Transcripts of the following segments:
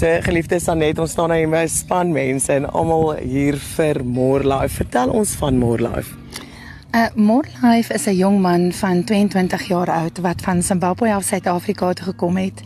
So geliefde Sanet, ons staan hier 'n span mense en almal hier vir More Life. Vertel ons van More Life. Uh, More Life is 'n jong man van 22 jaar oud wat van Zimbabwe af Suid-Afrika toe gekom het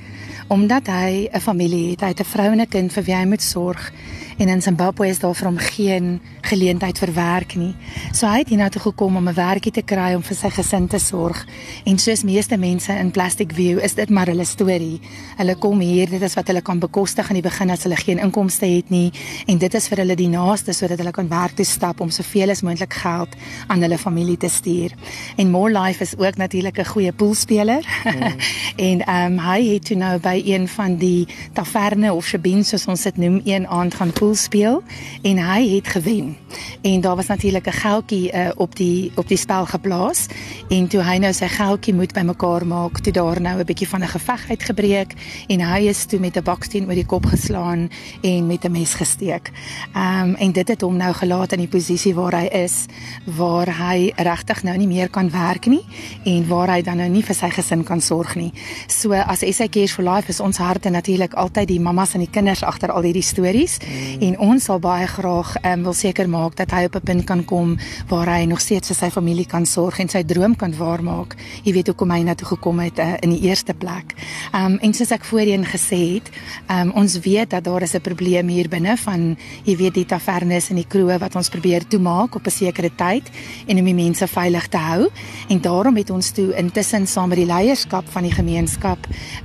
omdat hy 'n familie het, hy het 'n vrou en 'n kind vir wie hy moet sorg en in Zimbabwe is daar vir hom geen geleentheid vir werk nie. So hy het hiernatoe gekom om 'n werkie te kry om vir sy gesin te sorg. En soos meeste mense in Plastic View is dit maar hulle storie. Hulle kom hier, dit is wat hulle kan bekostig aan die begin as hulle geen inkomste het nie en dit is vir hulle die naaste sodat hulle kan werk toe stap om soveel as moontlik geld aan hulle familie te stuur. En More Life is ook natuurlik 'n goeie poolspeler. Mm. en ehm um, hy het toe nou by een van die taverne of shebeens soos ons dit noem, een aand gaan pool speel en hy het gewen. En daar was natuurlik 'n geldjie uh, op die op die spel geplaas en toe hy nou sy geldjie moet bymekaar maak, toe daar nou 'n bietjie van 'n geveg uitgebreek en hy is toe met 'n baksteen oor die kop geslaan en met 'n mes gesteek. Ehm um, en dit het hom nou gelaat in die posisie waar hy is waar hy regtig nou nie meer kan werk nie en waar hy dan nou nie vir sy gesin kan sorg nie. So as SA Cares for Life is ons harte natuurlik altyd die mammas en die kinders agter al hierdie stories. En ons sal baie graag um, wil seker maak dat hy op 'n punt kan kom waar hy nog steeds vir sy familie kan sorg en sy droom kan waarmaak. Jy weet hoekom hy na toe gekom het uh, in die eerste plek. Um en soos ek voorheen gesê het, um ons weet dat daar is 'n probleem hier binne van jy weet die tavernes en die kroë wat ons probeer toemaak op 'n sekere tyd en om die mense veilig te hou en daarom het ons toe intussen saam met die leierskap van die gemeenskap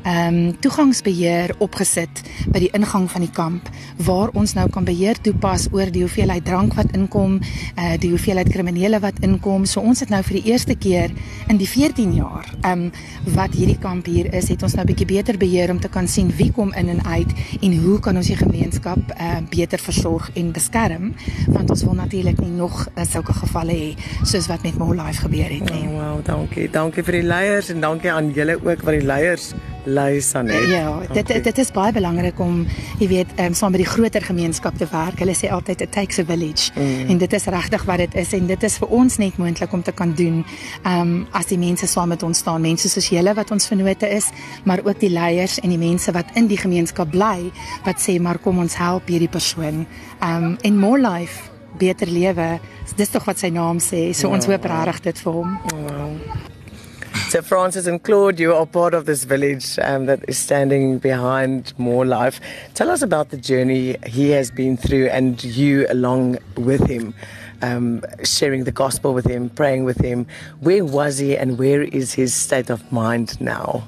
um toegangsbeheer opgesit by die ingang van die kamp waar ons nou kan beheer toepas oor die hoeveelheid drank wat inkom, uh die hoeveelheid kriminele wat inkom. So ons het nou vir die eerste keer in die 14 jaar um wat hierdie kamp hier is, het ons nou 'n bietjie beter beheer om te kan sien wie kom in en uit en hoe kan ons die gemeenskap uh beter versorg en beskerm want ons wil natuurlik nie nog uh, sulke gevalle hê soos wat met More Life gebeur het nie. Oh, wow, dankie. Dankie vir die leiers en dankie aan julle ook wat die leiers lys aan het. Ja, dit dit, dit is baie belangrik om jy weet um, saam met die groter gemeenskap te werk. Hulle sê altyd it takes a village. Mm. En dit is regtig wat dit is en dit is vir ons net moontlik om te kan doen. Ehm um, as die mense saam met ons staan, mense soos julle wat ons vennote is, maar ook die leiers en die mense wat in die gemeenskap bly wat sê maar kom ons help hierdie persoon. Ehm um, en more life beter lewe. Dis tog wat sy naam sê. So ons hoop regtig dit vir hom. Wow. So, Francis and Claude, you are part of this village um, that is standing behind More Life. Tell us about the journey he has been through and you along with him, um, sharing the gospel with him, praying with him. Where was he and where is his state of mind now?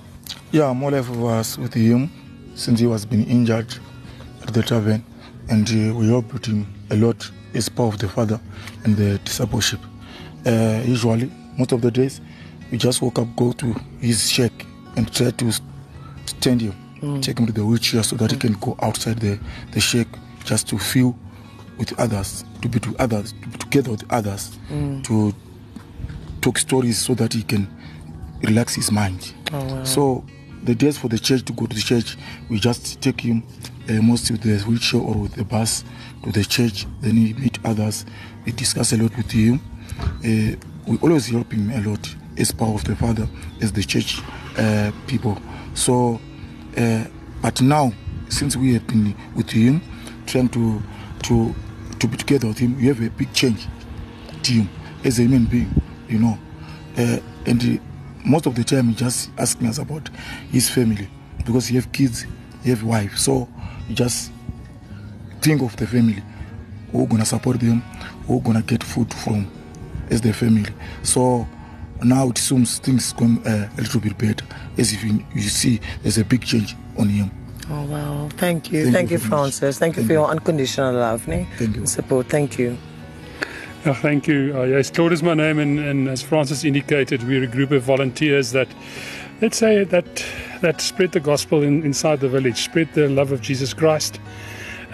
Yeah, More Life was with him since he was being injured at the tavern, and uh, we helped him a lot as part of the Father and the discipleship. Uh, usually, most of the days, we just woke up, go to his shack, and try to stand him, mm. take him to the wheelchair so that he can go outside the, the shack just to feel with others, to be to others, to be together with others, mm. to talk stories so that he can relax his mind. Oh, wow. So the days for the church to go to the church, we just take him uh, mostly with the wheelchair or with the bus to the church. Then we meet others. We discuss a lot with him. Uh, we always help him a lot is part of the Father, is the church uh, people. So, uh, but now, since we have been with Him, trying to to to be together with Him, we have a big change to Him as a human being, you know. Uh, and most of the time, he just asking us about his family because he have kids, he have wife. So, he just think of the family. Who gonna support them? Who gonna get food from? As the family. So now it seems things going uh, a little bit better as if you, you, see there's a big change on him. Oh wow thank you. Thank, thank you, you francis. Thank you for your unconditional love nee? thank you. Support. Thank you. Yeah, thank you. Uh, yes, Claude is my name, and, and as Francis indicated, we're a group of volunteers that, let's say, that that spread the gospel in, inside the village, spread the love of Jesus Christ,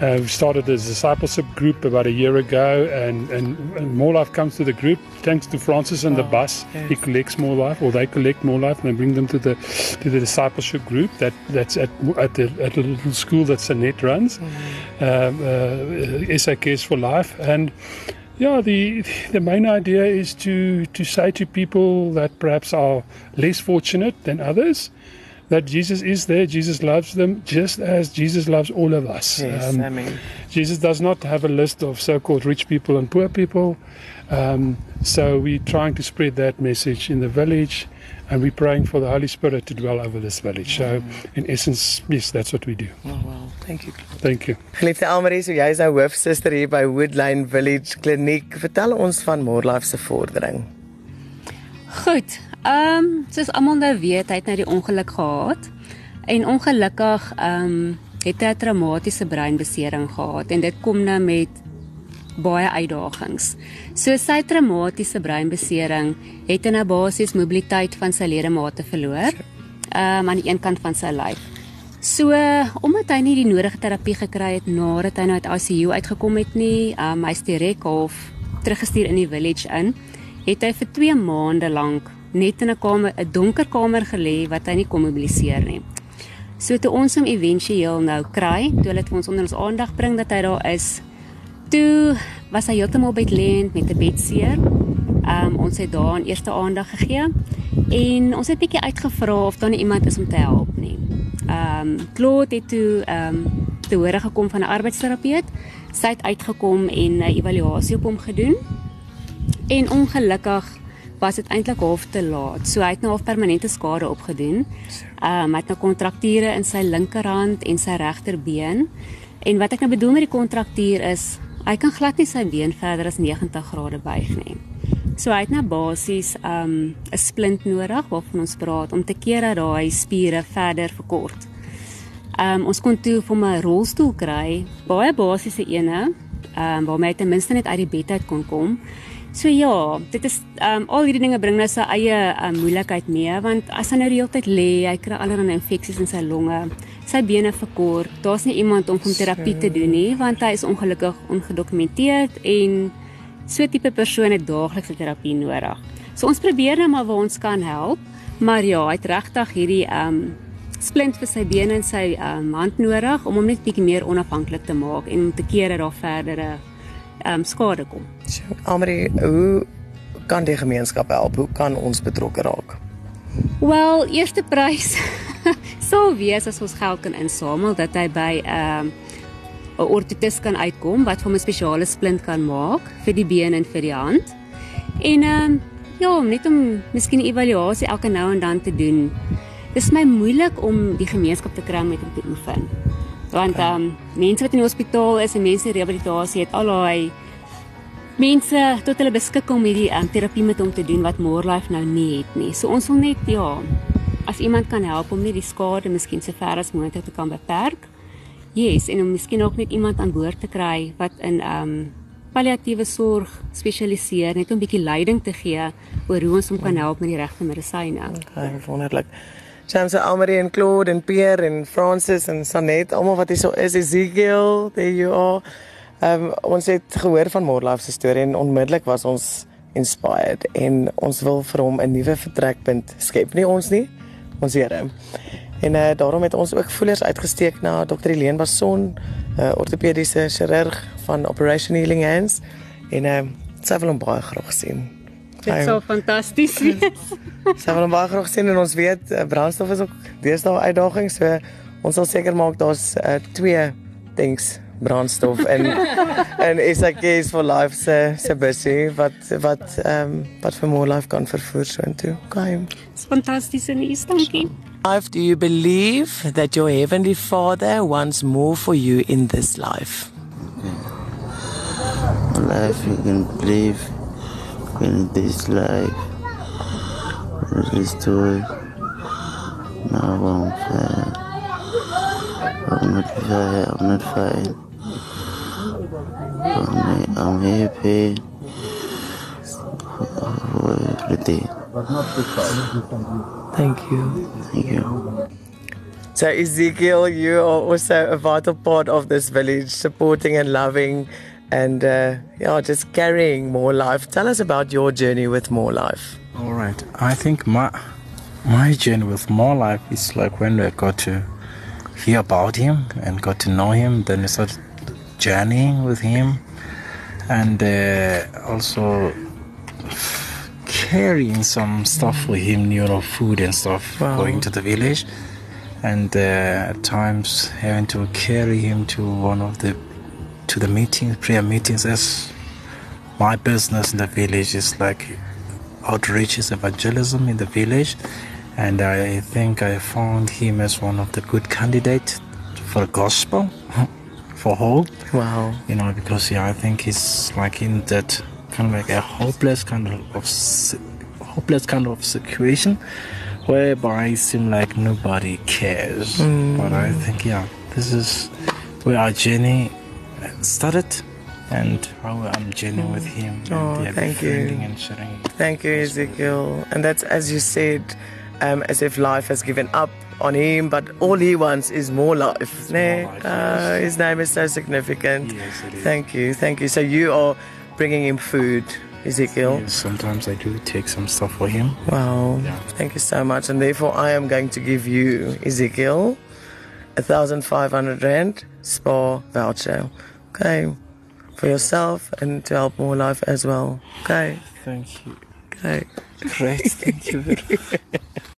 Uh, we started a discipleship group about a year ago, and, and, and More Life comes to the group thanks to Francis and oh, the bus. Yes. He collects More Life, or they collect More Life, and they bring them to the to the discipleship group that that's at at, the, at a little school that Sanet runs, mm-hmm. um, uh, SA Cares for Life, and yeah, the the main idea is to to say to people that perhaps are less fortunate than others that Jesus is there. Jesus loves them just as Jesus loves all of us. Yes, um, amen. Jesus does not have a list of so called rich people and poor people. Um, so we're trying to spread that message in the village and we're praying for the Holy Spirit to dwell over this village. So, in essence, yes, that's what we do. Oh, well, thank you. Thank you. Geliefde Almarie, so jy is nou hoofsuster hier by Woodline Village Kliniek. Vertel ons van Morlife se vordering. Goed. Ehm, um, soos almal nou weet, hy het nou die ongeluk gehad. En ongelukkig ehm um, het hy 'n traumatiese breinbesering gehad en dit kom nou met baie uitdagings. So sy traumatiese breinbesering het in 'n basies mobiliteit van sy ledemate verloor. Ehm um, aan die een kant van sy lyf. So omdat hy nie die nodige terapie gekry het nadat hy nou uit ICU uitgekom het nie, ehm um, hy's direk half teruggestuur in die village in, het hy vir 2 maande lank net in 'n kamer, 'n donker kamer gelê wat hy nie kon mobiliseer nie. So toe ons hom éventueel nou kry, toe hulle dit vir ons onder ons aandag bring dat hy daar is, Toe was hy heeltemal bedlend met 'n bedseer. Um ons het daar 'n eerste aandag gegee en ons het bietjie uitgevra of daar iemand is om te help nie. Um Claude het toe um te hore gekom van 'n arbeidsterapeut. Sy het uitgekom en 'n evaluasie op hom gedoen. En ongelukkig was dit eintlik half te laat. So hy het nou half permanente skade opgedoen. Um hy het nou kontrakture in sy linkerhand en sy regterbeen. En wat ek nou bedoel met die kontraktuur is Hy kan glad nie sy been verder as 90 grade buig nie. So hy het nou basies um 'n splint nodig waarvan ons praat om te keer dat daai spiere verder verkort. Um ons kon toe vir 'n rolstoel kry, baie basiese ene, um waarmee hy ten minste net uit die bed uit kon kom. So ja, dit is um al hierdie dinge bring nou sy eie um, moeilikheid mee want as hy nou die hele tyd lê, hy kry allerlei infeksies in sy longe sy bene verkort. Daar's nie iemand om hom terapie te doen nie want hy is ongelukkig ongedokumenteerd en so tipe persoon het daaglikse terapie nodig. So ons probeer nou maar waar ons kan help, maar ja, hy het regtig hierdie um splint vir sy bene en sy um hand nodig om hom net bietjie meer onafhanklik te maak en om te keer dat daar verdere um skade kom. So, Amri, hoe kan die gemeenskap help? Hoe kan ons betrokke raak? Wel, eerste prys sou wees as ons geld kan insamel dat hy by 'n um, 'n ortotis kan uitkom wat vir 'n spesiale splint kan maak vir die been en vir die hand. En ehm um, ja, net om miskien 'n evaluasie elke nou en dan te doen. Dit is my moeilik om die gemeenskap te kry met om te oefen. Want ehm um, mense wat in die hospitaal is en mense in rehabilitasie het al daai mense tot hulle beskikking om hierdie um, terapie met hom te doen wat Morelife nou nie het nie. So ons wil net ja, as iemand kan help om net die skade miskien so ver as moontlik te kan beperk. Yes, en om miskien ook net iemand aan boord te kry wat in um palliatiewe sorg spesialiseer, net om 'n bietjie leiding te gee oor hoe ons hom kan help met die regte medisyne. Okay, wonderlik. James Almarie en Claude en Pierre en Francis en Sanet, almal wat hier so is, Ezekiel, there you are. Um ons het gehoor van Morlife se storie en onmiddellik was ons inspired en ons wil vir hom 'n nuwe vertrekpunt skep. Nie ons nie, ons Here. En uh, daarom het ons ook voelers uitgesteek na Dr. Helene Bason, 'n uh, ortopediese chirurg van Operation Healing Hands en uh, sy wil hom baie graag sien. Dit sou fantasties wees. sy wil hom baie graag sien en ons weet uh, brandstof is ook deesdae uitdaging, so ons sal seker maak daar's uh, twee things brandstof en en is ek is for life se se busy wat wat ehm um, wat vir more life kan vervoer so intoe. Okay. It's fantasties en is dankie. Life do you believe that your heavenly father wants more for you in this life? Life you can believe in this life. This story. Now I'm fine. I'm not fine. I'm not fine. I'm, I'm happy for everything. Thank you. Thank you. So Ezekiel, you are also a vital part of this village, supporting and loving, and uh, yeah, just carrying more life. Tell us about your journey with more life. All right, I think my my journey with more life is like when we got to hear about him and got to know him. Then we started journeying with him and uh, also carrying some stuff for him, you know, food and stuff, wow. going to the village. and uh, at times having to carry him to one of the to the meetings, prayer meetings. As my business in the village is like outreaches, evangelism in the village, and I think I found him as one of the good candidates for gospel, for hope. Wow. You know, because yeah, I think he's like in that kind of like a hopeless kind of, of hopeless kind of situation, whereby it seems like nobody cares. Mm. But I think yeah, this is where our journey started. And how I'm journeying with him, and Oh, yeah, thank you. and sharing. Thank you, Ezekiel. And that's as you said, um, as if life has given up on him, but all he wants is more life. né? life, Uh, yes. his name is so significant. Yes, it is. Thank you, thank you. So you are bringing him food, Ezekiel. Yes, sometimes I do take some stuff for him. Wow. Yeah. Thank you so much. And therefore, I am going to give you, Ezekiel, 1,500 Rand spa voucher. Okay. For yourself and to help more life as well. Okay. Thank you. Okay. Great. Thank you very much.